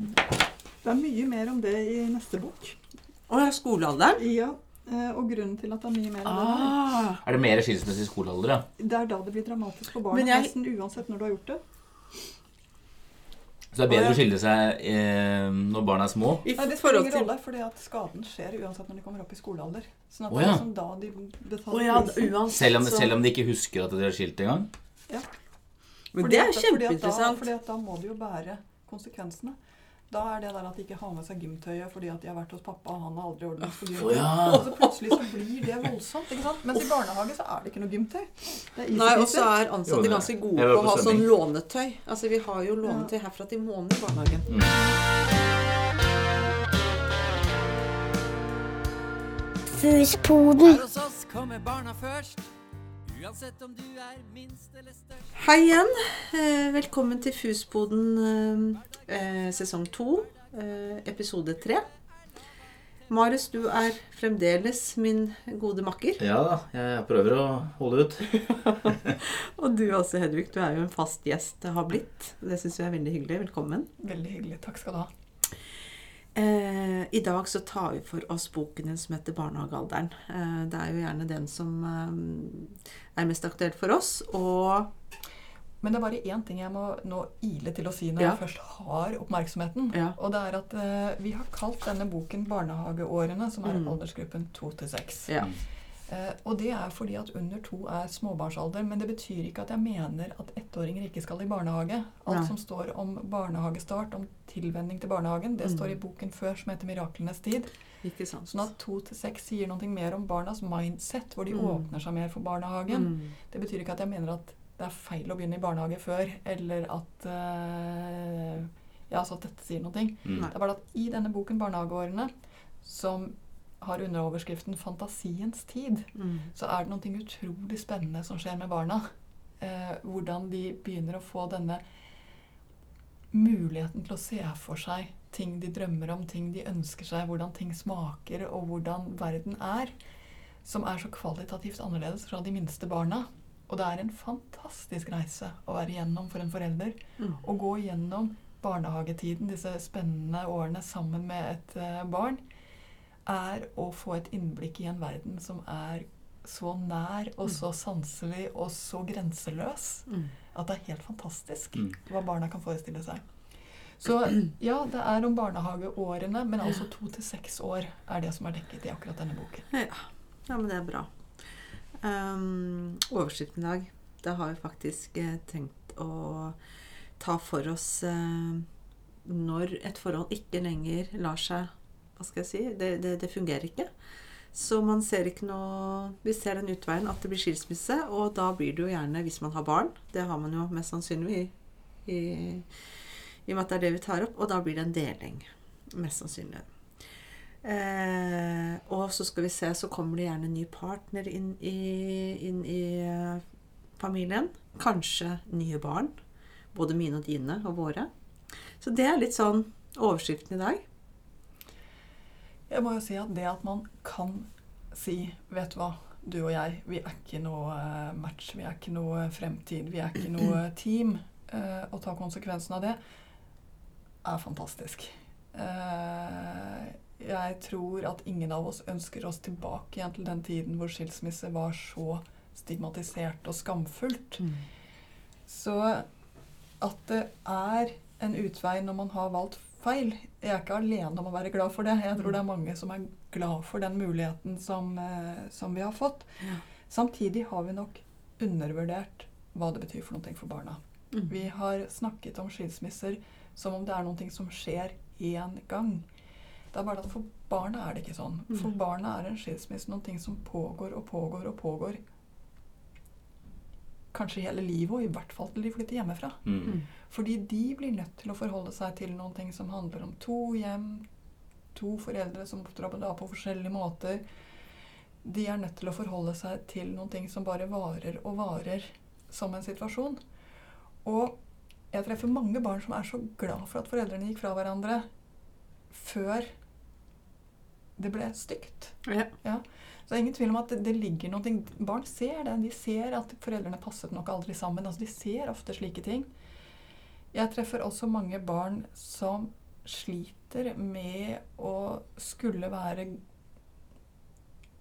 Det er mye mer om det i neste bok. Å ja, skolealderen? Ja, eh, Og grunnen til at det er mye mer om det der, Ah. Er det mer skilsmisse i skolealder, ja? det er da det blir dramatisk for barna. Jeg- Nesten uansett når du har gjort det. Så det er bedre å skille seg eh, når barna er små? Nei, Det spiller ingen rolle, fordi at skaden skjer uansett når de kommer opp i skolealder. Sånn at det ja. er liksom da de betaler oh, ja, uansett Selv om, så selv om de ikke husker at de er skilt engang? Men Fordi det er fordi kjempeinteressant. Fordi at da må de jo bære konsekvensene. Da er det der at de ikke har med seg gymtøyet fordi at de har vært hos pappa, og han har aldri ordnet på gym. Å, ja. Og så plutselig så blir det voldsomt. ikke sant? Mens i barnehage så er det ikke noe gymtøy. Nei, og så er ansatte ganske gode på å ha sånn lånetøy. Altså, vi har jo lånetøy herfra til månen i barnehagen. Fuspoden. Her hos oss kommer barna først. Uansett om du er minst eller størst. Hei igjen. Eh, velkommen til Fusboden eh, eh, sesong to, eh, episode tre. Marius, du er fremdeles min gode makker. Ja da, jeg prøver å holde ut. Og du også, Hedvig. Du er jo en fast gjest, har blitt. Det syns jeg er veldig hyggelig. Velkommen. Veldig hyggelig. Takk skal du ha. Eh, I dag så tar vi for oss boken din som heter 'Barnehagealderen'. Eh, det er jo gjerne den som eh, er mest aktuell for oss. Og Men det er bare én ting jeg må nå ile til å si når Ja. jeg først har oppmerksomheten. Ja. Og det er at eh, vi har kalt denne boken 'Barnehageårene', som er Mm. aldersgruppen to til seks. ja. Eh, og det er fordi at under to er småbarnsalder. Men det betyr ikke at jeg mener at ettåringer ikke skal i barnehage. Alt Nei. som står om barnehagestart, om tilvenning til barnehagen, det Mm. står i boken før som heter 'Miraklenes tid'. Ikke sant. Sånn at to til seks sier noe mer om barnas mindset, hvor de Mm. åpner seg mer for barnehagen. Mm. Det betyr ikke at jeg mener at det er feil å begynne i barnehage før, eller at eh, Ja, altså at dette sier noe. Mm. Det er bare at i denne boken 'Barnehageårene', som har underoverskriften 'Fantasiens tid', Mm. så er det noe utrolig spennende som skjer med barna. Eh, hvordan de begynner å få denne muligheten til å se for seg ting de drømmer om, ting de ønsker seg, hvordan ting smaker, og hvordan verden er. Som er så kvalitativt annerledes fra de minste barna. Og det er en fantastisk reise å være igjennom for en forelder. Mm. Å gå igjennom barnehagetiden, disse spennende årene sammen med et eh, barn, er å få et innblikk i en verden som er så nær og så sanselig og så grenseløs Mm. at det er helt fantastisk Mm. hva barna kan forestille seg. Så ja, det er om barnehageårene, men altså to til seks år er det som er dekket i akkurat denne boken. Ja, men det er bra. Um, overskriften i dag, da har vi faktisk eh, tenkt å ta for oss eh, når et forhold ikke lenger lar seg Hva skal jeg si? Det, det, det fungerer ikke. Så man ser ikke noe Vi ser den utveien at det blir skilsmisse, og da blir det jo gjerne, hvis man har barn Det har man jo mest sannsynlig i, i, i og med at det er det vi tar opp, og da blir det en deling. Mest sannsynlig. Eh, og så skal vi se, så kommer det gjerne en ny partner inn i, inn i eh, familien. Kanskje nye barn. Både mine og dine og våre. Så det er litt sånn overskriften i dag. Jeg må jo si at det at man kan si Vet du hva, du og jeg, vi er ikke noe eh, match, vi er ikke noe fremtid, vi er ikke noe team. eh, Å ta konsekvensen av det er fantastisk. Eh, jeg tror at ingen av oss ønsker oss tilbake igjen til den tiden hvor skilsmisse var så stigmatisert og skamfullt. Så at det er en utvei når man har valgt feil Jeg er ikke alene om å være glad for det. Jeg tror det er mange som er glad for den muligheten som, eh, som vi har fått. Ja. Samtidig har vi nok undervurdert hva det betyr for noe for barna. Mm. Vi har snakket om skilsmisser som om det er noe som skjer én gang. Det er bare at For barna er det ikke sånn. Mm. For barna er en skilsmisse noe som pågår og pågår og pågår. Kanskje hele livet, og i hvert fall til de flytter hjemmefra. Mm. Fordi de blir nødt til å forholde seg til noen ting som handler om to hjem, to foreldre som oppdrar da på forskjellige måter. De er nødt til å forholde seg til noen ting som bare varer og varer som en situasjon. Og jeg treffer mange barn som er så glad for at foreldrene gikk fra hverandre før det ble stygt. Ja. Så det er ingen tvil om at det, det ligger noe Barn ser det. De ser at foreldrene passet nok aldri sammen. Altså, de ser ofte slike ting. Jeg treffer også mange barn som sliter med å skulle være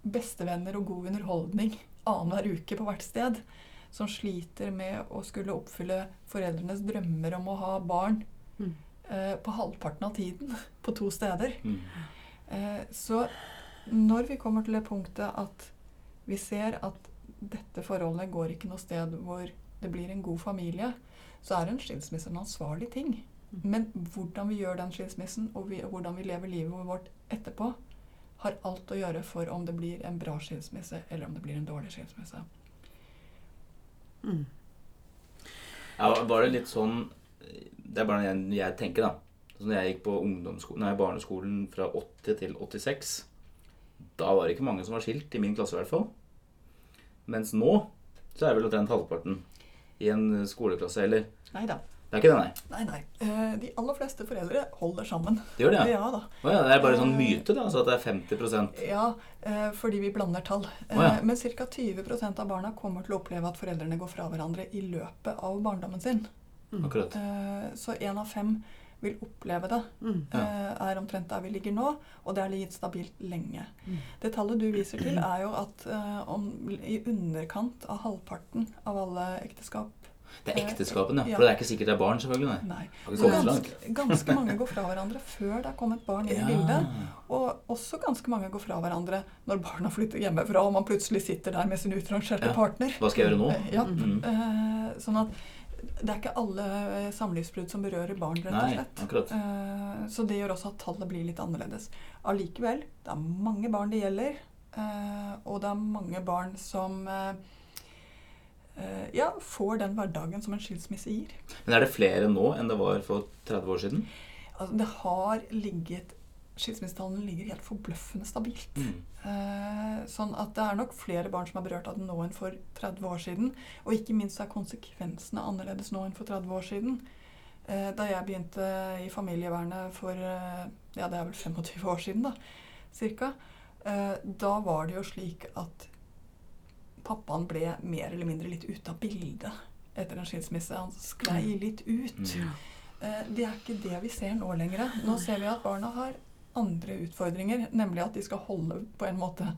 bestevenner og god underholdning annenhver uke på hvert sted. Som sliter med å skulle oppfylle foreldrenes drømmer om å ha barn Mm. eh, på halvparten av tiden på to steder. Mm. Eh, så når vi kommer til det punktet at vi ser at dette forholdet går ikke noe sted hvor det blir en god familie, så er en skilsmisse en ansvarlig ting. Men hvordan vi gjør den skilsmissen, og vi, hvordan vi lever livet vårt etterpå, har alt å gjøre for om det blir en bra skilsmisse eller om det blir en dårlig skilsmisse. Mm. Ja, var det litt sånn Det er bare jeg, jeg tenker, da. Så når jeg gikk på nei, barneskolen fra 80 til 86, da var det ikke mange som var skilt, i min klasse i hvert fall. Mens nå så er det vel omtrent halvparten i en skoleklasse, eller Nei da. Det er ikke det, nei. Nei, nei. Eh, de aller fleste foreldre holder sammen. Det gjør det, ja. Ja da. Å ja, det er bare sånn myte, da. Så at det er 50% Ja, eh, fordi vi blander tall. Oh, ja. Men ca. 20% av barna kommer til å oppleve at foreldrene går fra hverandre i løpet av barndommen sin. Akkurat. Eh, Så én av fem vil oppleve det. Mm. Ja. eh, Er omtrent der vi ligger nå, og det har ligget stabilt lenge. Mm. Det tallet du viser til, er jo at eh, om, i underkant av halvparten av alle ekteskap Det er ekteskapene, ja. Ja. For det er ikke sikkert det er barn, selvfølgelig. Nei. Nei. Så ganske, ganske mange går fra hverandre før det er kommet barn inn i bildet. Og også ganske mange går fra hverandre når barna flytter hjemmefra og man plutselig sitter der med sin utrangerte Ja. partner. Hva skal jeg gjøre nå? Eh, Ja, Mm. eh, sånn at det er ikke alle eh, samlivsbrudd som berører barn, rett og Nei, slett. akkurat. uh, så det gjør også at tallet blir litt annerledes. Allikevel, det er mange barn det gjelder, Uh, og det er mange barn som uh, ja, får den hverdagen som en skilsmisse gir. Men er det flere nå enn det var for 30 år siden? Altså, det har ligget Skilsmissetallene ligger helt forbløffende stabilt. Mm. Eh, sånn at det er nok flere barn som er berørt av det nå enn for 30 år siden. Og ikke minst er konsekvensene annerledes nå enn for 30 år siden. Eh, da jeg begynte i familievernet for eh, ja, det er vel 25 år siden, da, cirka, da var det jo slik at pappaen ble mer eller mindre litt ute av bildet etter en skilsmisse. Han sklei litt ut. Mm. Det er ikke det vi ser nå lenger. Nå ser vi at barna har andre utfordringer, nemlig at de skal holde på en måte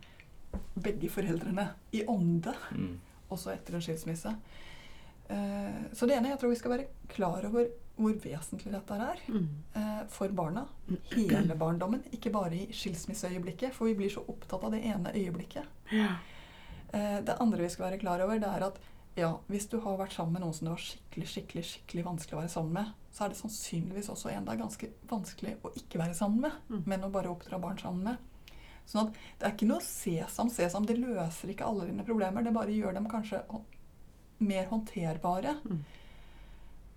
begge foreldrene i ånde, Mm. også etter en skilsmisse. Eh, Så det ene, jeg tror vi skal være klar over hvor vesentlig dette er Mm. eh, for barna. Hele barndommen, ikke bare i skilsmisseøyeblikket, for vi blir så opptatt av det ene øyeblikket. Ja. Eh, Det andre vi skal være klar over, det er at ja, hvis du har vært sammen med noen som det var skikkelig skikkelig, skikkelig vanskelig å være sammen med, så er det sannsynligvis også en det er ganske vanskelig å ikke være sammen med, Mm. men å bare oppdra barn sammen med. Sånn at det er ikke noe sesam, sesam. Det løser ikke alle dine problemer. Det bare gjør dem kanskje mer håndterbare. Mm.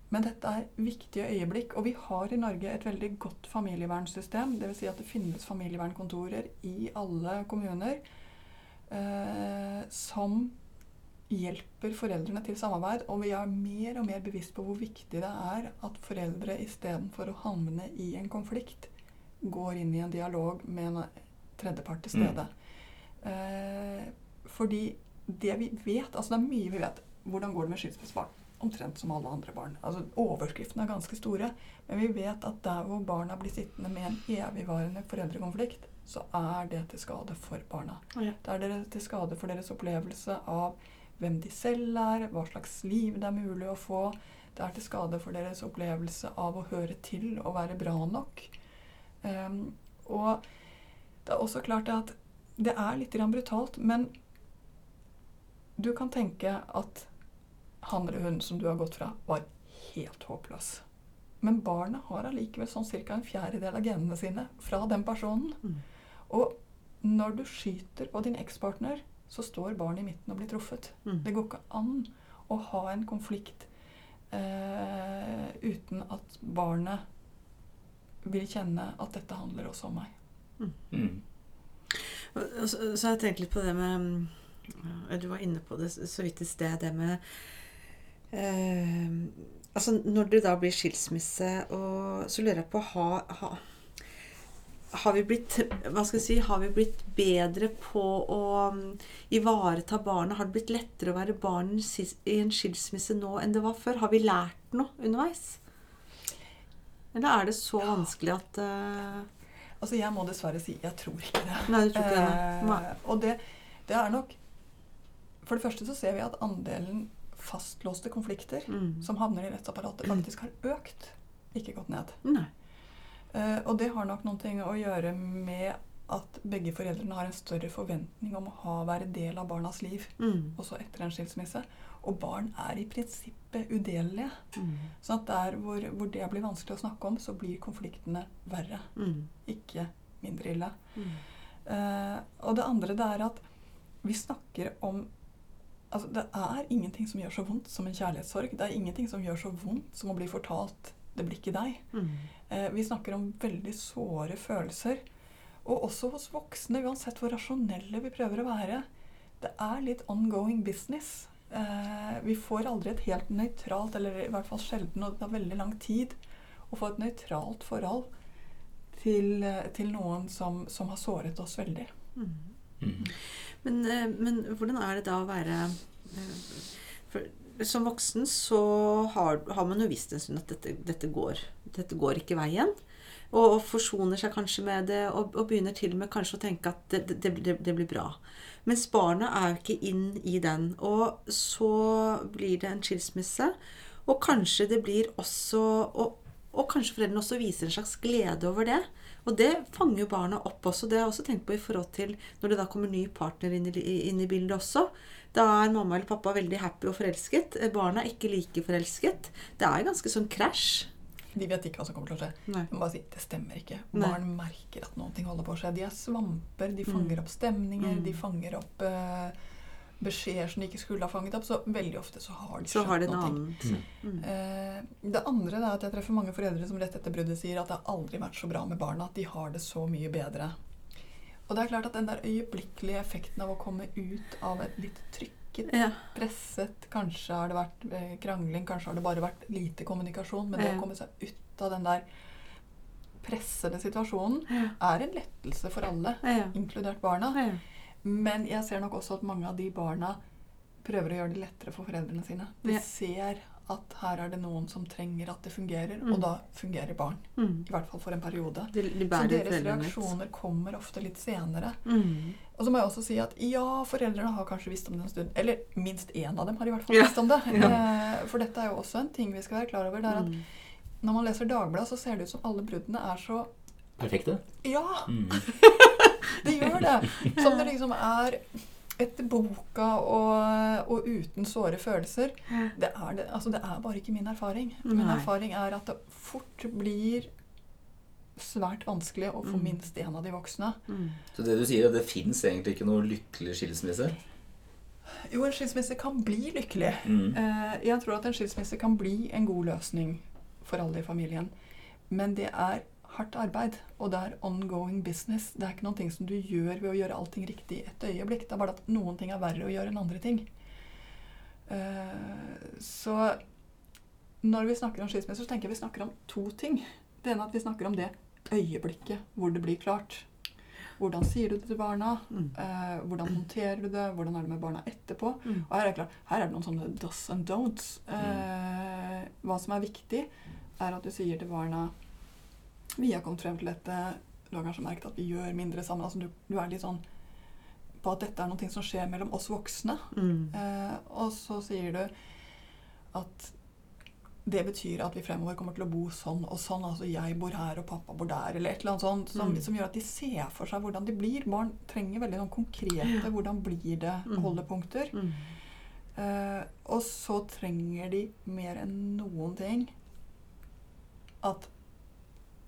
Men dette er viktige øyeblikk, og vi har i Norge et veldig godt familievernsystem. Dvs. Si at det finnes familievernkontorer i alle kommuner eh, som hjelper foreldrene til samarbeid. Og vi er mer og mer bevisst på hvor viktig det er at foreldre istedenfor å havne i en konflikt, går inn i en dialog med en tredjepart til stede. Eh, fordi det vi vet Altså det er mye vi vet. Hvordan går det med skilsmissebarn? Omtrent som alle andre barn. Altså Overskriftene er ganske store. Men vi vet at der hvor barna blir sittende med en evigvarende foreldrekonflikt, så er det til skade for barna. Ja. Det er det til skade for deres opplevelse av hvem de selv er, hva slags liv det er mulig å få. Det er til skade for deres opplevelse av å høre til og være bra nok. Um, og det er også klart at det er litt brutalt, men du kan tenke at han eller hun som du har gått fra, var helt håpløs. Men barnet har allikevel sånn ca. en fjerdedel av genene sine fra den personen. Mm. Og når du skyter på din ekspartner, så står barnet i midten og blir truffet. Mm. Det går ikke an å ha en konflikt eh, uten at barnet vil kjenne at dette handler også om meg. Mm. Og Så, så har jeg tenkt litt på det med Du var inne på det så vidt i sted, det med eh, Altså når det da blir skilsmisse, og så lurer jeg på ha, ha, har vi blitt hva skal jeg si, har vi blitt bedre på å mm, ivareta barna? Har det blitt lettere å være barn i en skilsmisse nå enn det var før? Har vi lært noe underveis? Eller er det så vanskelig at uh... Altså, jeg må dessverre si jeg tror ikke det. Nei, du tror ikke det? Nei. Eh, og det, det er nok For det første så ser vi at andelen fastlåste konflikter mm. som havner i rettsapparatet, faktisk har økt, ikke gått ned. Nei. Eh, og det har nok noen ting å gjøre med at begge foreldrene har en større forventning om å ha, være del av barnas liv Mm. også etter en skilsmisse. Og barn er i prinsippet udelelige. Mm. Så at der hvor, hvor det blir vanskelig å snakke om, så blir konfliktene verre, Mm. ikke mindre ille. Mm. Eh, og det andre det er at vi snakker om Altså, det er ingenting som gjør så vondt som en kjærlighetssorg. Det er ingenting som gjør så vondt som å bli fortalt 'det blir ikke deg'. Eh, vi snakker om veldig såre følelser. Og også hos voksne, uansett hvor rasjonelle vi prøver å være. Det er litt ongoing business. Eh, vi får aldri et helt nøytralt, eller i hvert fall sjelden, og det tar veldig lang tid å få et nøytralt forhold til, eh, til noen som, som har såret oss veldig. Mm. Mm. Men, men hvordan er det da å være for, Som voksen så har, har man jo visst en stund at dette, dette, går, dette går ikke veien. Og, og forsoner seg kanskje med det, og, og begynner til og med kanskje å tenke at det, det, det, det blir bra. Mens barna er jo ikke inn i den. Og så blir det en skilsmisse. Og kanskje det blir også og, og kanskje foreldrene også viser en slags glede over det. Og det fanger jo barna opp også. Det har jeg også tenkt på i forhold til når det da kommer ny partner inn i, inn i bildet også. Da er mamma eller pappa veldig happy og forelsket. Barna er ikke like forelsket. Det er ganske sånn krasj. De vet ikke hva som kommer til å skje. Nei. Jeg bare si, Det stemmer ikke. Nei. Barn merker at noe holder på å skje. De er svamper. De fanger opp stemninger. Mm. De fanger opp uh, beskjeder som de ikke skulle ha fanget opp. Så veldig ofte så har de Så har de skjønt noe. mm. Uh, det andre er at jeg treffer mange foreldre som rett etter bruddet sier at det har aldri vært så bra med barna. At de har det så mye bedre. Og det er klart at den der øyeblikkelige effekten av å komme ut av et litt trykket, Ja. presset Kanskje har det vært eh, krangling, kanskje har det bare vært lite kommunikasjon. Men det Ja. å komme seg ut av den der pressede situasjonen Ja. er en lettelse for alle, inkludert barna. Ja. Men jeg ser nok også at mange av de barna prøver å gjøre det lettere for foreldrene sine. De ser at her er det noen som trenger at det fungerer, Mm. og da fungerer barn. Mm. I hvert fall for en periode. De, de Så deres reaksjoner kommer ofte litt senere. Mm. Og så må jeg også si at ja, foreldrene har kanskje visst om det en stund. Eller minst én av dem har i hvert fall visst om det. Ja. Eh, For dette er jo også en ting vi skal være klar over. Det er at Mm. når man leser Dagbladet, så ser det ut som alle bruddene er så Perfekte. Ja, Mm. det gjør det! Som det liksom er etter boka og, og uten såre følelser. Det er, det, altså det er bare ikke min erfaring. Min Nei. erfaring er at det fort blir svært vanskelig å få Mm. minst én av de voksne. Mm. Så det du sier, er at det fins egentlig ikke noe lykkelig skilsmisse? Jo, en skilsmisse kan bli lykkelig. Mm. Eh, Jeg tror at en skilsmisse kan bli en god løsning for alle i familien. Men det er hardt arbeid, og det er ongoing business. Det er ikke noen ting som du gjør ved å gjøre allting riktig i et øyeblikk. Det er bare at noen ting er verre å gjøre enn andre ting. Eh, Så når vi snakker om skilsmisse, så tenker jeg vi snakker om to ting. Det ene er at vi snakker om det øyeblikket hvor det blir klart. Hvordan sier du det til barna? Mm. Eh, hvordan håndterer du det? Hvordan er det med barna etterpå? Mm. Og her er, klart, her er det noen sånne does and don'ts. Eh, hva som er viktig, er at du sier til barna Vi har kommet frem til dette. Du har kanskje merket at vi gjør mindre sammen. Altså, du, du er litt sånn på at dette er noe som skjer mellom oss voksne. Mm. Eh, og så sier du at det betyr at vi fremover kommer til å bo sånn og sånn. Altså jeg bor her, og pappa bor der, eller et eller annet sånt. Som, Mm. som gjør at de ser for seg hvordan de blir. Barn trenger veldig noen konkrete hvordan blir det Mm. holdepunkter. Mm. Uh, og så trenger de mer enn noen ting at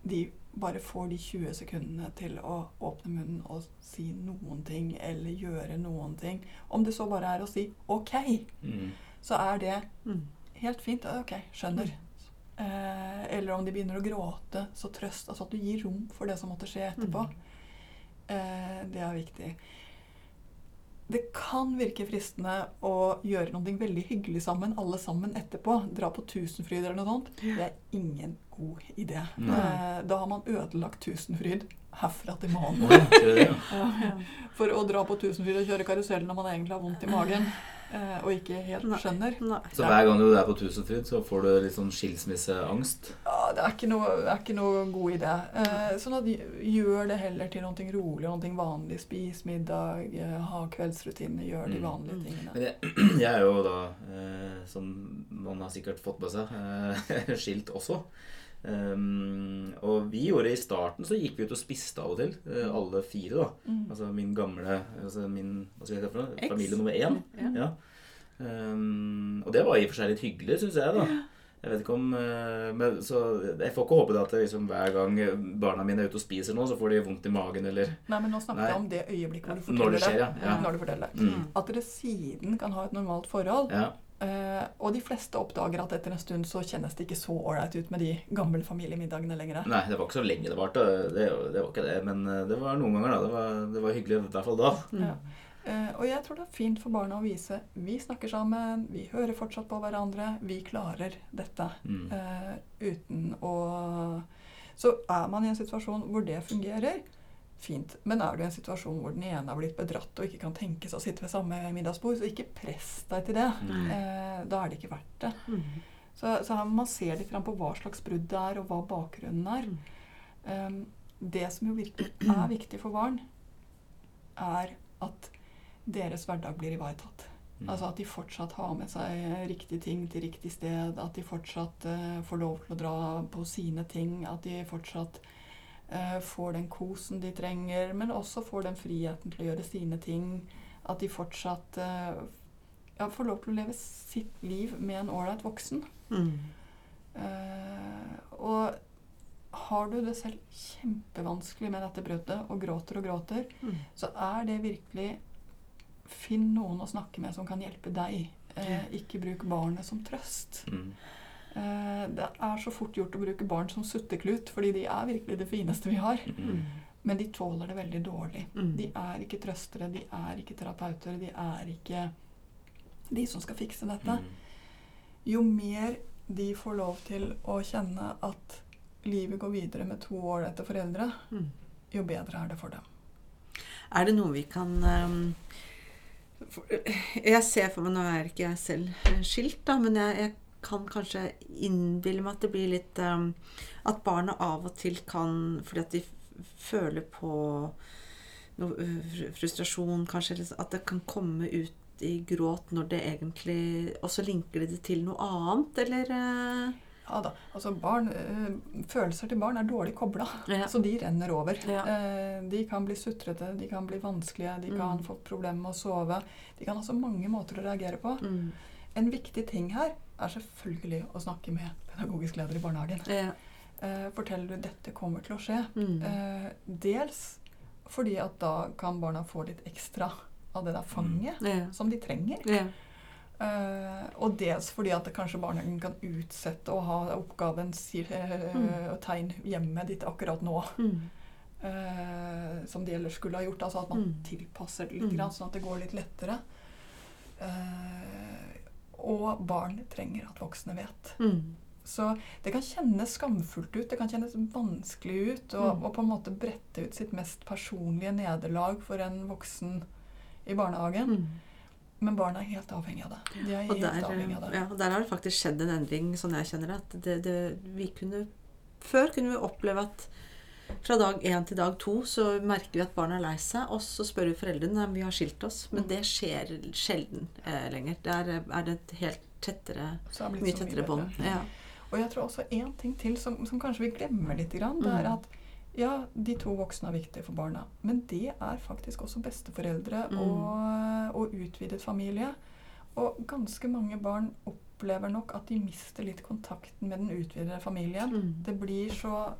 de bare får de 20 sekundene til å åpne munnen og si noen ting, eller gjøre noen ting. Om det så bare er å si 'OK', Mm. så er det Mm. Helt fint. OK, skjønner. Eh, eller om de begynner å gråte, så trøst. Altså at du gir rom for det som måtte skje etterpå. Eh, det er viktig. Det kan virke fristende å gjøre noe veldig hyggelig sammen, alle sammen etterpå. Dra på Tusenfryd eller noe sånt. Det er ingen god idé. Eh, da har man ødelagt Tusenfryd herfra til månen. For å dra på Tusenfryd og kjøre karusell når man egentlig har vondt i magen og ikke helt Nei. skjønner. Nei. Så hver gang du er på Tusenfryd, så får du litt sånn skilsmisseangst? Ja, det er ikke noe, er ikke noe god idé. Eh, sånn at gjør det heller til noe rolig, noe vanlig. Spis middag, eh, ha kveldsrutine, gjør de Mm. vanlige Mm. tingene. Men jeg, jeg er jo da, eh, som man har sikkert fått med seg, eh, skilt også. Um, og vi gjorde i starten så gikk vi ut og spiste av og til, uh, alle fire. da Mm. Altså min gamle altså min, Hva skal jeg si for noe? Familie nummer én. Ja. Ja. Um, og det var i og for seg litt hyggelig, syns jeg. da Jeg vet ikke om eh, men, Så jeg får ikke håpe det at det liksom, hver gang barna mine er ute og spiser nå, så får de vondt i magen eller Nei, men nå snakker Nei. jeg om det øyeblikket hvor du Når det forteller skjer, ja. ja. Når du forteller det. Mm. At dere siden kan ha et normalt forhold. ja. Eh, og de fleste oppdager at etter en stund så kjennes det ikke så ålreit ut med de gamle familiemiddagene lenger. Nei, det var ikke så lenge det varte. Det, det var ikke det. Men eh, det var noen ganger, da. Det var, det var hyggelig, i hvert fall da. Mm. Ja. Uh, og jeg tror det er fint for barna å vise vi snakker sammen, vi hører fortsatt på hverandre, vi klarer dette. Mm. uh, uten å Så er man i en situasjon hvor det fungerer, fint. Men er du i en situasjon hvor den ene har blitt bedratt og ikke kan tenke seg å sitte ved samme middagsbord, så ikke press deg til det. Mm. Eh, da er det ikke verdt det. Mm. Så, så her må man se litt på hva slags brudd det er, og hva bakgrunnen er. Um, det som jo virkelig er viktig for barn, er at deres hverdag blir ivaretatt. Mm. Altså at de fortsatt har med seg riktige ting til riktig sted. At de fortsatt uh, får lov til å dra på sine ting. At de fortsatt får den kosen de trenger, men også får den friheten til å gjøre sine ting. At de fortsatt eh, ja, får lov til å leve sitt liv med en ålreit voksen. Mm. Eh, og har du det selv kjempevanskelig med dette bruddet og gråter og gråter, Mm. så er det virkelig Finn noen å snakke med som kan hjelpe deg. Eh, ikke bruk barnet som trøst. Mm. Eh, det er så fort gjort å bruke barn som sutteklut, fordi de er virkelig det fineste vi har. Mm. Men de tåler det veldig dårlig. Mm. De er ikke trøstere, de er ikke terapeuter, de er ikke de som skal fikse dette. Mm. Jo mer de får lov til å kjenne at livet går videre med to år etter foreldre, jo bedre er det for dem. Er det noe vi kan um, for, Jeg ser for meg Nå er ikke jeg selv skilt, da, men jeg, jeg kan kanskje innbille meg at det blir litt um, At barna av og til kan Fordi at de føler på noe øh, frustrasjon, kanskje, at det kan komme ut i gråt når det egentlig Og så linker de det til noe annet, eller eh, Ja da, altså barn, eh, Følelser til barn er dårlig kobla, Ja. så de renner over. Ja. Eh, de kan bli sutrete, de kan bli vanskelige, de kan Mm. få problemer med å sove. De kan ha så mange måter å reagere på. mm, En viktig ting her er selvfølgelig å snakke med pedagogisk leder i barnehagen. ja, Eh, forteller du dette kommer til å skje. mm, Eh, dels fordi at da kan barna få litt ekstra av det der fanget ja, som de trenger. ja, Eh, og dels fordi at kanskje barnehagen kan utsette å ha oppgaven eh, Mm. og tegn hjemme ditt akkurat nå. mm, eh, som de ellers skulle ha gjort. Altså at man Mm. tilpasser det litt, Mm. sånn at det går litt lettere. Eh, og barn trenger at voksne vet. mm, Så det kan kjennes skamfullt ut, det kan kjennes vanskelig ut å Mm. på en måte brette ut sitt mest personlige nederlag for en voksen i barnehagen. mm. Men barna er helt avhengig av det. De er Og helt der, avhengig av det. ja, og der har det faktisk skjedd en endring, sånn jeg kjenner det. At det, det vi kunne, før kunne vi oppleve at fra dag én til dag to så merker vi at barna er lei seg, og så spør vi foreldrene om vi har skilt oss. Men Mm. det skjer sjelden eh, lenger. Der er det et helt tettere, mye tettere bånd. Ja. Og jeg tror også én ting til som, som kanskje vi glemmer litt, grann, det Mm. er at ja, de to voksne er viktige for barna, men det er faktisk også besteforeldre Mm. og, og utvidet familie. Og ganske mange barn opplever nok at de mister litt kontakten med den utvidede familien. Mm. Det blir så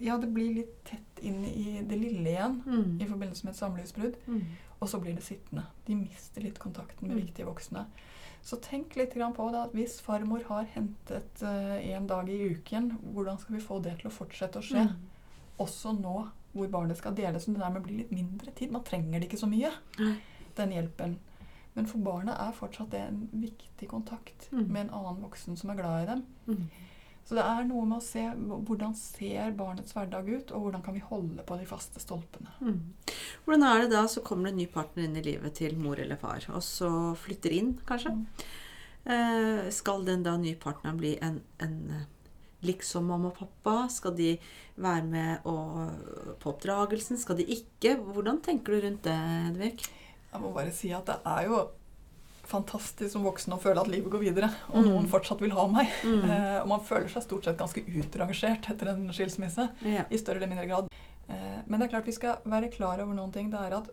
Ja, det blir litt tett inn i det lille igjen Mm. i forbindelse med et samlivsbrudd. Mm. Og så blir det sittende. De mister litt kontakten med Mm. viktige voksne. Så tenk litt grann på det at hvis farmor har hentet uh, en dag i uken, hvordan skal vi få det til å fortsette å skje? Mm. Også nå hvor barnet skal deles. så det dermed blir litt mindre tid. Man trenger det ikke så mye, den hjelpen. Men for barnet er fortsatt det en viktig kontakt Mm. med en annen voksen som er glad i dem. Så det er noe med å se hvordan ser barnets hverdag ut, og hvordan kan vi holde på de faste stolpene. Mm. Hvordan er det da, så kommer det en ny partner inn i livet til mor eller far, og så flytter inn, kanskje? Mm. Eh, skal den da nye partneren bli en, en liksom mamma og pappa? Skal de være med og, på oppdragelsen? Skal de ikke? Hvordan tenker du rundt det, Hedvig? Jeg må bare si at det er jo fantastisk som voksen å føle at livet går videre, og Mm. noen fortsatt vil ha meg. Mm. Eh, og man føler seg stort sett ganske utrangert etter en skilsmisse. Ja. i større eller mindre grad. Eh, Men det er klart vi skal være klar over noen ting. Det er at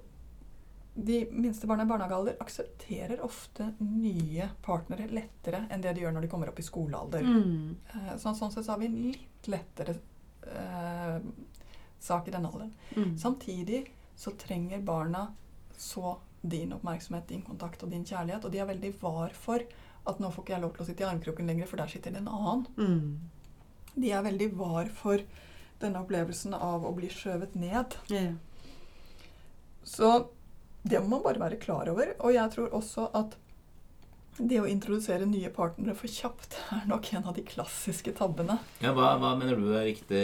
de minste barna i barnehagealder aksepterer ofte nye partnere lettere enn det de gjør når de kommer opp i skolealder. Mm. Eh, Så sånn sett så har vi en litt lettere eh, sak i den alderen. Mm. Samtidig så trenger barna så din oppmerksomhet, din kontakt og din kjærlighet, og de er veldig var for at nå får ikke jeg lov til å sitte i armkroken lenger, for der sitter det en annen. Mm. De er veldig var for denne opplevelsen av å bli skjøvet ned. Yeah. Så det må man bare være klar over. Og jeg tror også at det å introdusere nye partnere for kjapt er nok en av de klassiske tabbene. Ja, hva, hva mener du er riktig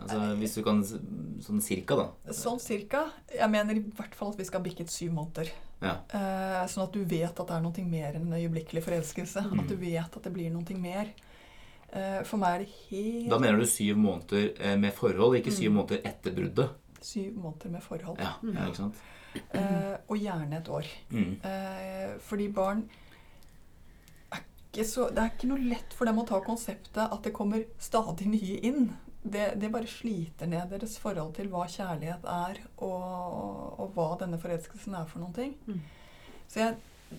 Altså, Hvis du kan Sånn cirka, da. Sånn cirka. Jeg mener i hvert fall at vi skal bikket syv måneder. Ja. Eh, sånn at du vet at det er noe mer enn en øyeblikkelig forelskelse. Mm. At du vet at det blir noe mer. Eh, for meg er det helt Da mener du syv måneder eh, med forhold, ikke syv Mm. måneder etter bruddet? syv måneder med forhold. Ja, ja ikke sant? Eh, og gjerne et år. Mm. Eh, fordi barn ikke så Det er ikke noe lett for dem å ta konseptet at det kommer stadig nye inn. Det, det bare sliter ned deres forhold til hva kjærlighet er, og, og hva denne forelskelsen er for noen ting. Mm. Så, jeg,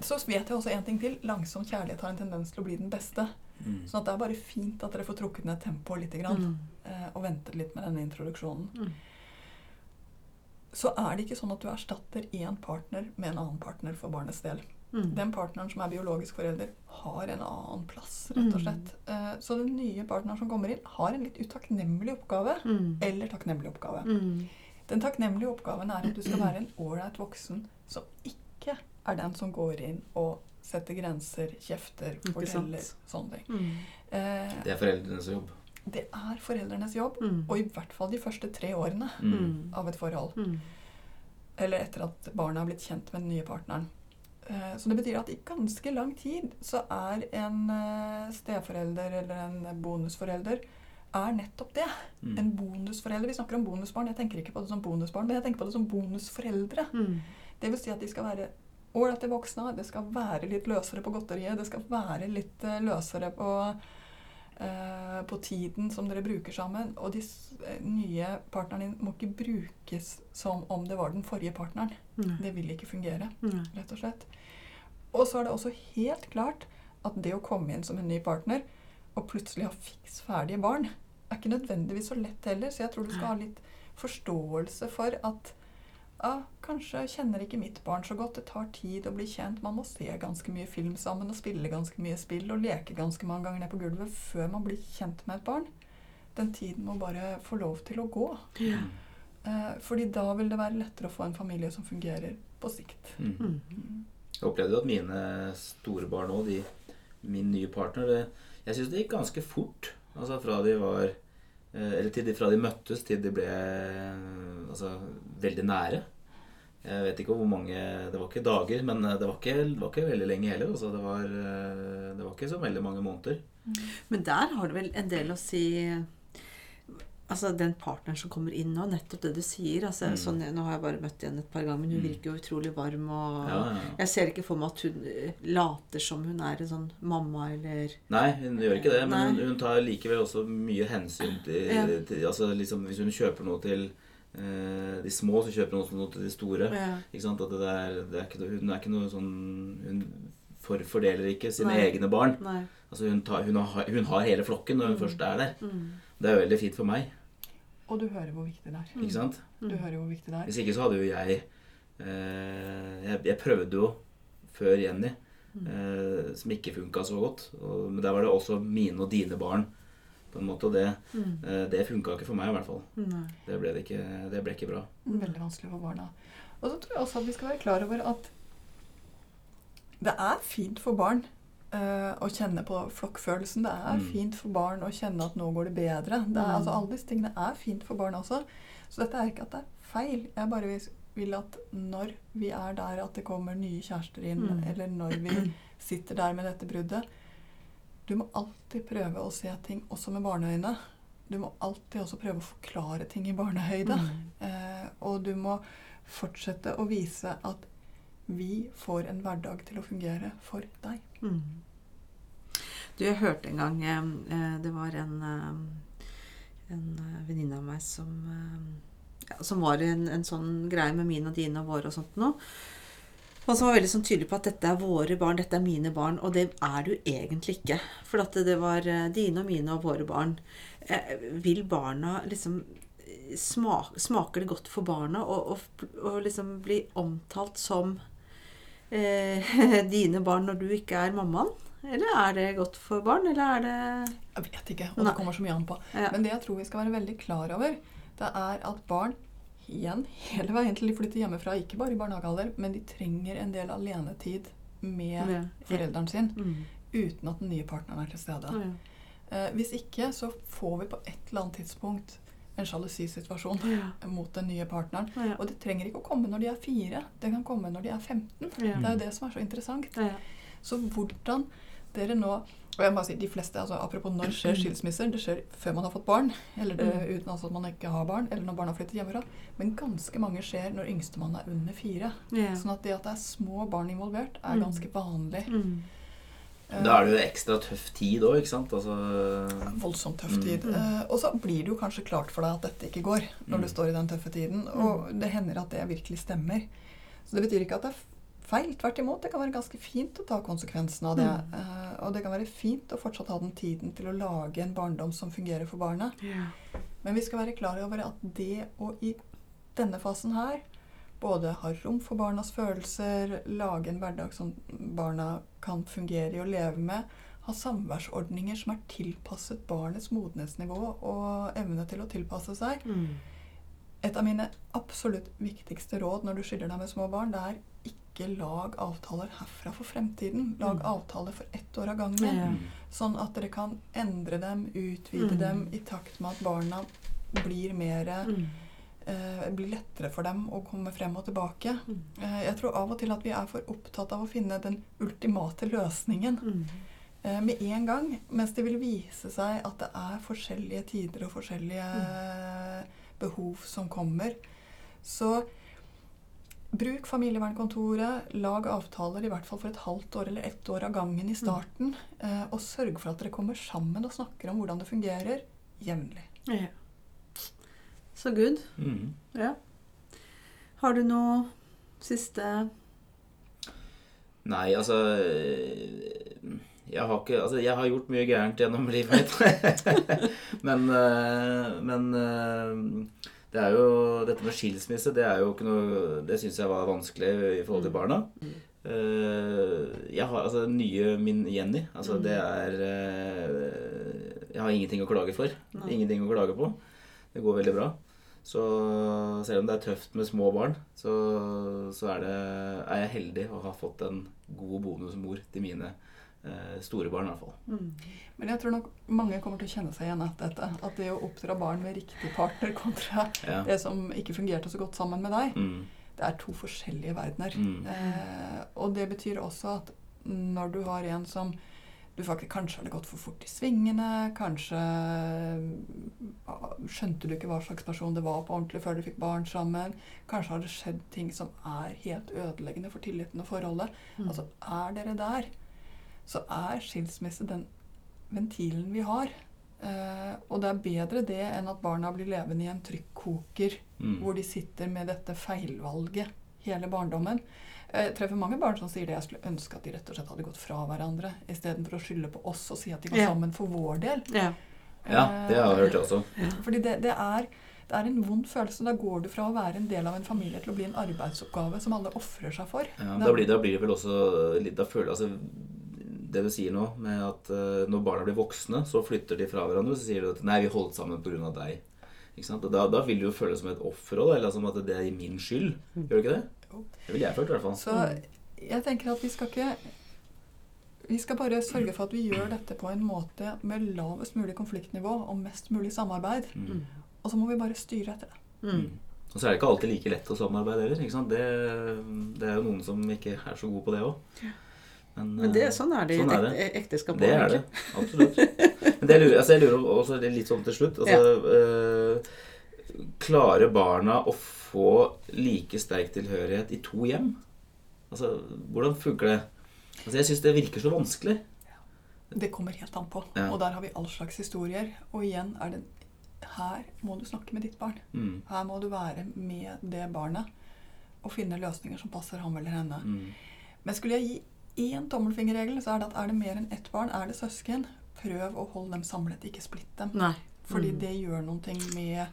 så vet jeg også en ting til. Langsom kjærlighet har en tendens til å bli den beste. Mm. Sånn at det er bare fint at dere får trukket ned tempoet litt. Grann, Mm. eh, og ventet litt med denne introduksjonen. Så er det ikke sånn at du erstatter én partner med en annen partner for barnets del. Mm. Den partneren som er biologisk forelder, har en annen plass, rett og Mm. slett. Eh, Så den nye partneren som kommer inn, har en litt utakknemlig oppgave. Mm. Eller takknemlig oppgave. Mm. Den takknemlige oppgaven er at du skal være en ålreit voksen som ikke er den som går inn og setter grenser, kjefter, forteller sånne ting. Mm. Eh, Det er foreldrenes jobb. Det er foreldrenes jobb, Mm. og i hvert fall de første tre årene Mm. av et forhold. Mm. Eller etter at barnet har blitt kjent med den nye partneren. Eh, Så det betyr at i ganske lang tid så er en eh, steforelder eller en bonusforelder er nettopp det. Mm. En bonusforelder. Vi snakker om bonusbarn. Jeg tenker ikke på det som bonusbarn, men jeg tenker på det som bonusforeldre. Mm. Det vil si at de skal være ålreite voksne. Det skal være litt løsere på godteriet. Det skal være litt eh, løsere på, på tiden som dere bruker sammen. Og de eh, nye partneren din må ikke brukes som om det var den forrige partneren. Nei. Det vil ikke fungere, Nei. rett og slett. Og så er det også helt klart at det å komme inn som en ny partner og plutselig ha fiks ferdige barn, er ikke nødvendigvis så lett heller. Så jeg tror du skal ha litt forståelse for at ja, kanskje kjenner ikke mitt barn så godt. Det tar tid å bli kjent. Man må se ganske mye film sammen og spille ganske mye spill og leke ganske mange ganger ned på gulvet før man blir kjent med et barn. Den tiden må bare få lov til å gå. Ja. Eh, fordi da vil det være lettere å få en familie som fungerer på sikt. Mm. Mm. Jeg opplevde jo at mine store barn òg, min nye partner det, Jeg syns det gikk ganske fort. Altså fra de var eh, Eller til de, fra de møttes til de ble eh, altså, veldig nære. Jeg vet ikke hvor mange Det var ikke dager, men eh, det var ikke, det var ikke veldig lenge heller. Altså, det, var, eh, det var ikke så veldig mange måneder. Men der har du vel en del å si Altså den partneren som kommer inn nå, nettopp det du sier. Altså, Mm. sånn, nå har jeg bare møtt henne et par ganger, men hun Mm. virker jo utrolig varm. Og Ja, ja. Jeg ser ikke for meg at hun eh, later som hun er en sånn mamma eller Nei, hun gjør ikke det, men hun, hun tar likevel også mye hensyn til, Ja. til altså liksom Hvis hun kjøper noe til de små, som kjøper noe til de store. ja. Ikke sant? At det der, det er ikke, hun er ikke noe sånn Hun forfordeler ikke sine Nei. egne barn. Nei. Altså hun, tar, hun, har, hun har hele flokken når hun Mm. først er der. Mm. Det er veldig fint for meg. Og du hører hvor viktig det er. Ikke sant? Du Mm. hører hvor viktig det er. Hvis ikke så hadde jo jeg eh, jeg, jeg prøvde jo før Jenny, Mm. eh, som ikke funka så godt. Og, men der var det også mine og dine barn. På en måte, og Det, Mm. eh, det funka ikke for meg, i hvert fall. Det ble, det ikke, det ble ikke bra. Veldig vanskelig for barna. Og så tror jeg også at vi skal være klar over at det er fint for barn uh, å kjenne på flokkfølelsen. Det er Mm. fint for barn å kjenne at nå går det bedre. Det er, Mm. altså, alle disse tingene er fint for barn også. Så dette er ikke at det er feil. Jeg bare vil, vil at når vi er der at det kommer nye kjærester inn, Mm. eller når vi sitter der med dette bruddet Du må alltid prøve å se ting også med barneøyne. Du må alltid også prøve å forklare ting i barnehøyde. Mm. Eh, og du må fortsette å vise at vi får en hverdag til å fungere for deg. Mm. Du, jeg hørte en gang eh, Det var en, en eh, venninne av meg som ja, Som var en, en sånn greie med mine og dine og våre og sånt noe. Og som var veldig sånn tydelig på at dette er våre barn, dette er mine barn. Og det er du egentlig ikke. For at det var eh, dine og mine og våre barn. Eh, vil barna liksom smak, Smaker det godt for barna å liksom bli omtalt som eh, dine barn når du ikke er mammaen? Eller er det godt for barn, eller er det Jeg vet ikke, og det kommer så mye an på. ja. Men det jeg tror vi skal være veldig klar over, det er at barn igjen hele veien til de flytter hjemmefra, ikke bare i barnehagealder, men de trenger en del alenetid med Ja. forelderen sin Mm. uten at den nye partneren er til stede. Ja. Eh, hvis ikke så får vi på et eller annet tidspunkt en sjalusisituasjon Ja. mot den nye partneren. Og det trenger ikke å komme når de er fire. Det kan komme når de er 15. Ja. Det er jo det som er så interessant. Ja. Så hvordan dere nå og jeg må bare si, de fleste, altså Apropos når skjer skilsmisser. Det skjer før man har fått barn. Eller det, Mm. uten altså at man ikke har barn, eller når barna flyttet hjemmefra. Men ganske mange skjer når yngstemann er under fire. Yeah. Sånn at det at det er små barn involvert, er Mm. ganske vanlig. Mm. Da er det jo ekstra tøff tid òg, ikke sant? Altså Voldsomt tøff Mm. tid. Eh, og så blir det jo kanskje klart for deg at dette ikke går, når Mm. du står i den tøffe tiden. Og det hender at det virkelig stemmer. Så det betyr ikke at det er feil. Tvert imot. Det kan være ganske fint å ta konsekvensen av det. Mm. Uh, og det kan være fint å fortsatt ha den tiden til å lage en barndom som fungerer for barnet. Yeah. Men vi skal være klar over at det å i denne fasen her både ha rom for barnas følelser, lage en hverdag som barna kan fungere i og leve med, ha samværsordninger som er tilpasset barnets modenhetsnivå og evne til å tilpasse seg. Mm. Et av mine absolutt viktigste råd når du skiller deg med små barn, det er ikke lag avtaler herfra for fremtiden. Lag Mm. avtaler for ett år av gangen. Ja. mm. Sånn at dere kan endre dem, utvide Mm. dem i takt med at barna blir mer Mm. eh, blir lettere for dem å komme frem og tilbake. Mm. Eh, jeg tror av og til at vi er for opptatt av å finne den ultimate løsningen Mm. eh, med en gang, mens det vil vise seg at det er forskjellige tider og forskjellige eh, behov som kommer. Så bruk familievernkontoret, lag avtaler i hvert fall for et halvt år eller ett år av gangen i starten, Mm. og sørg for at dere kommer sammen og snakker om hvordan det fungerer jevnlig. Ja. Så good. Mm. Ja. Har du noe siste Nei, altså jeg har, ikke, altså jeg har gjort mye gærent gjennom livet mitt. men eh, men eh, det er jo Dette med skilsmisse, det er jo ikke noe Det syns jeg var vanskelig i forhold til barna. Eh, jeg har altså den nye min Jenny. Altså det er eh, Jeg har ingenting å klage for. Ingenting å klage på. Det går veldig bra. Så selv om det er tøft med små barn, så, så er, det, er jeg heldig å ha fått en god bonusmor til mine eh, store barn, i hvert fall. mm. Men jeg tror nok mange kommer til å kjenne seg igjen etter dette. At det å oppdra barn med riktig partner kontra Ja. det som ikke fungerte så godt sammen med deg, Mm, det er to forskjellige verdener. mm, Eh, og det betyr også at når du har en som du faktisk Kanskje har det gått for fort i svingene. Kanskje eh, skjønte du ikke hva slags person det var på ordentlig før du fikk barn sammen. Kanskje har det skjedd ting som er helt ødeleggende for tilliten og forholdet. Mm. Altså, er dere der, så er skilsmisse den ventilen vi har. Eh, og det er bedre det enn at barna blir levende i en trykkoker mm. hvor de sitter med dette feilvalget hele barndommen. Jeg treffer mange barn som sier det. Jeg skulle ønske at de rett og slett hadde gått fra hverandre istedenfor å skylde på oss og si at de går Ja. sammen for vår del. Ja. Ja, det har jeg hørt, jeg også. Fordi det, det, er, det er en vond følelse. Da går du fra å være en del av en familie til å bli en arbeidsoppgave som alle ofrer seg for. Ja, Da- blir, da blir det vel også litt Da føler altså Det du sier nå, med at eh, når barna blir voksne, så flytter de fra hverandre, så sier du at 'nei, vi holdt sammen pga. deg'. Ikke sant? Og da, da vil du jo føle det som et offer òg, eller som at det er min skyld. Gjør du ikke det? Det ville jeg følt, i hvert fall. Så jeg tenker at vi skal ikke Vi skal bare sørge for at vi gjør dette på en måte med lavest mulig konfliktnivå og mest mulig samarbeid. Mm. Og så må vi bare styre etter det. Mm. Og så er det ikke alltid like lett å samarbeide heller. ikke sant? Det, det er jo noen som ikke er så gode på det òg. Men det, sånn er det i Sånn er et det. ekteskap. Det er det. Absolutt. Men det jeg lurer, altså jeg lurer også litt sånn til slutt altså, eh, Klarer barna å få like sterk tilhørighet i to hjem? Altså, Hvordan funker det? Altså, Jeg syns det virker så vanskelig. Det kommer helt an på. Ja. Og der har vi all slags historier. Og igjen er det Her må du snakke med ditt barn. Mm. Her må du være med det barnet og finne løsninger som passer ham eller henne. Mm. Men skulle jeg gi én tommelfingerregel, så er det at er det mer enn ett barn, er det søsken, prøv å holde dem samlet, ikke splitt dem. Nei. Fordi Mm. det gjør noen ting med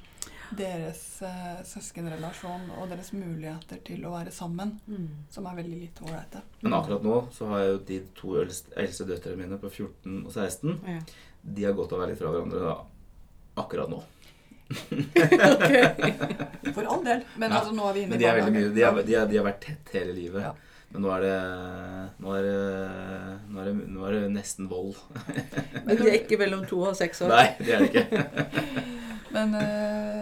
deres eh, søskenrelasjon og deres muligheter til å være sammen, Mm. som er veldig lite ålreite. Men akkurat nå så har jeg jo de to eldste, døtrene mine på 14 og 16 Ja. De har godt av å være litt fra hverandre da, akkurat nå. For all del. Men Ja. altså, nå er vi inne Men i er barnehagen. de, har, de, har, de har vært tett hele livet. Ja. Men nå er det nå er det, nå er det, nå er det nesten vold. Men de er ikke mellom to og seks år. Nei, det er det ikke. Men eh,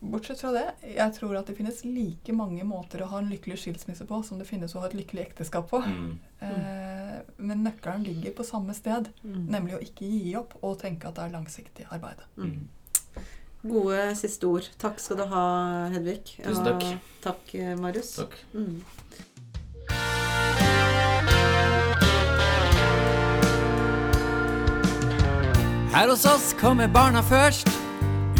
bortsett fra det, jeg tror at det finnes like mange måter å ha en lykkelig skilsmisse på som det finnes å ha et lykkelig ekteskap på. Mm. Eh, men nøkkelen ligger på samme sted, Mm. nemlig å ikke gi opp og tenke at det er langsiktig arbeid. Mm. Gode siste ord. Takk skal du ha, Hedvig. Tusen takk. Og takk, eh, Marius. Takk. Mm. Her hos oss kommer barna først.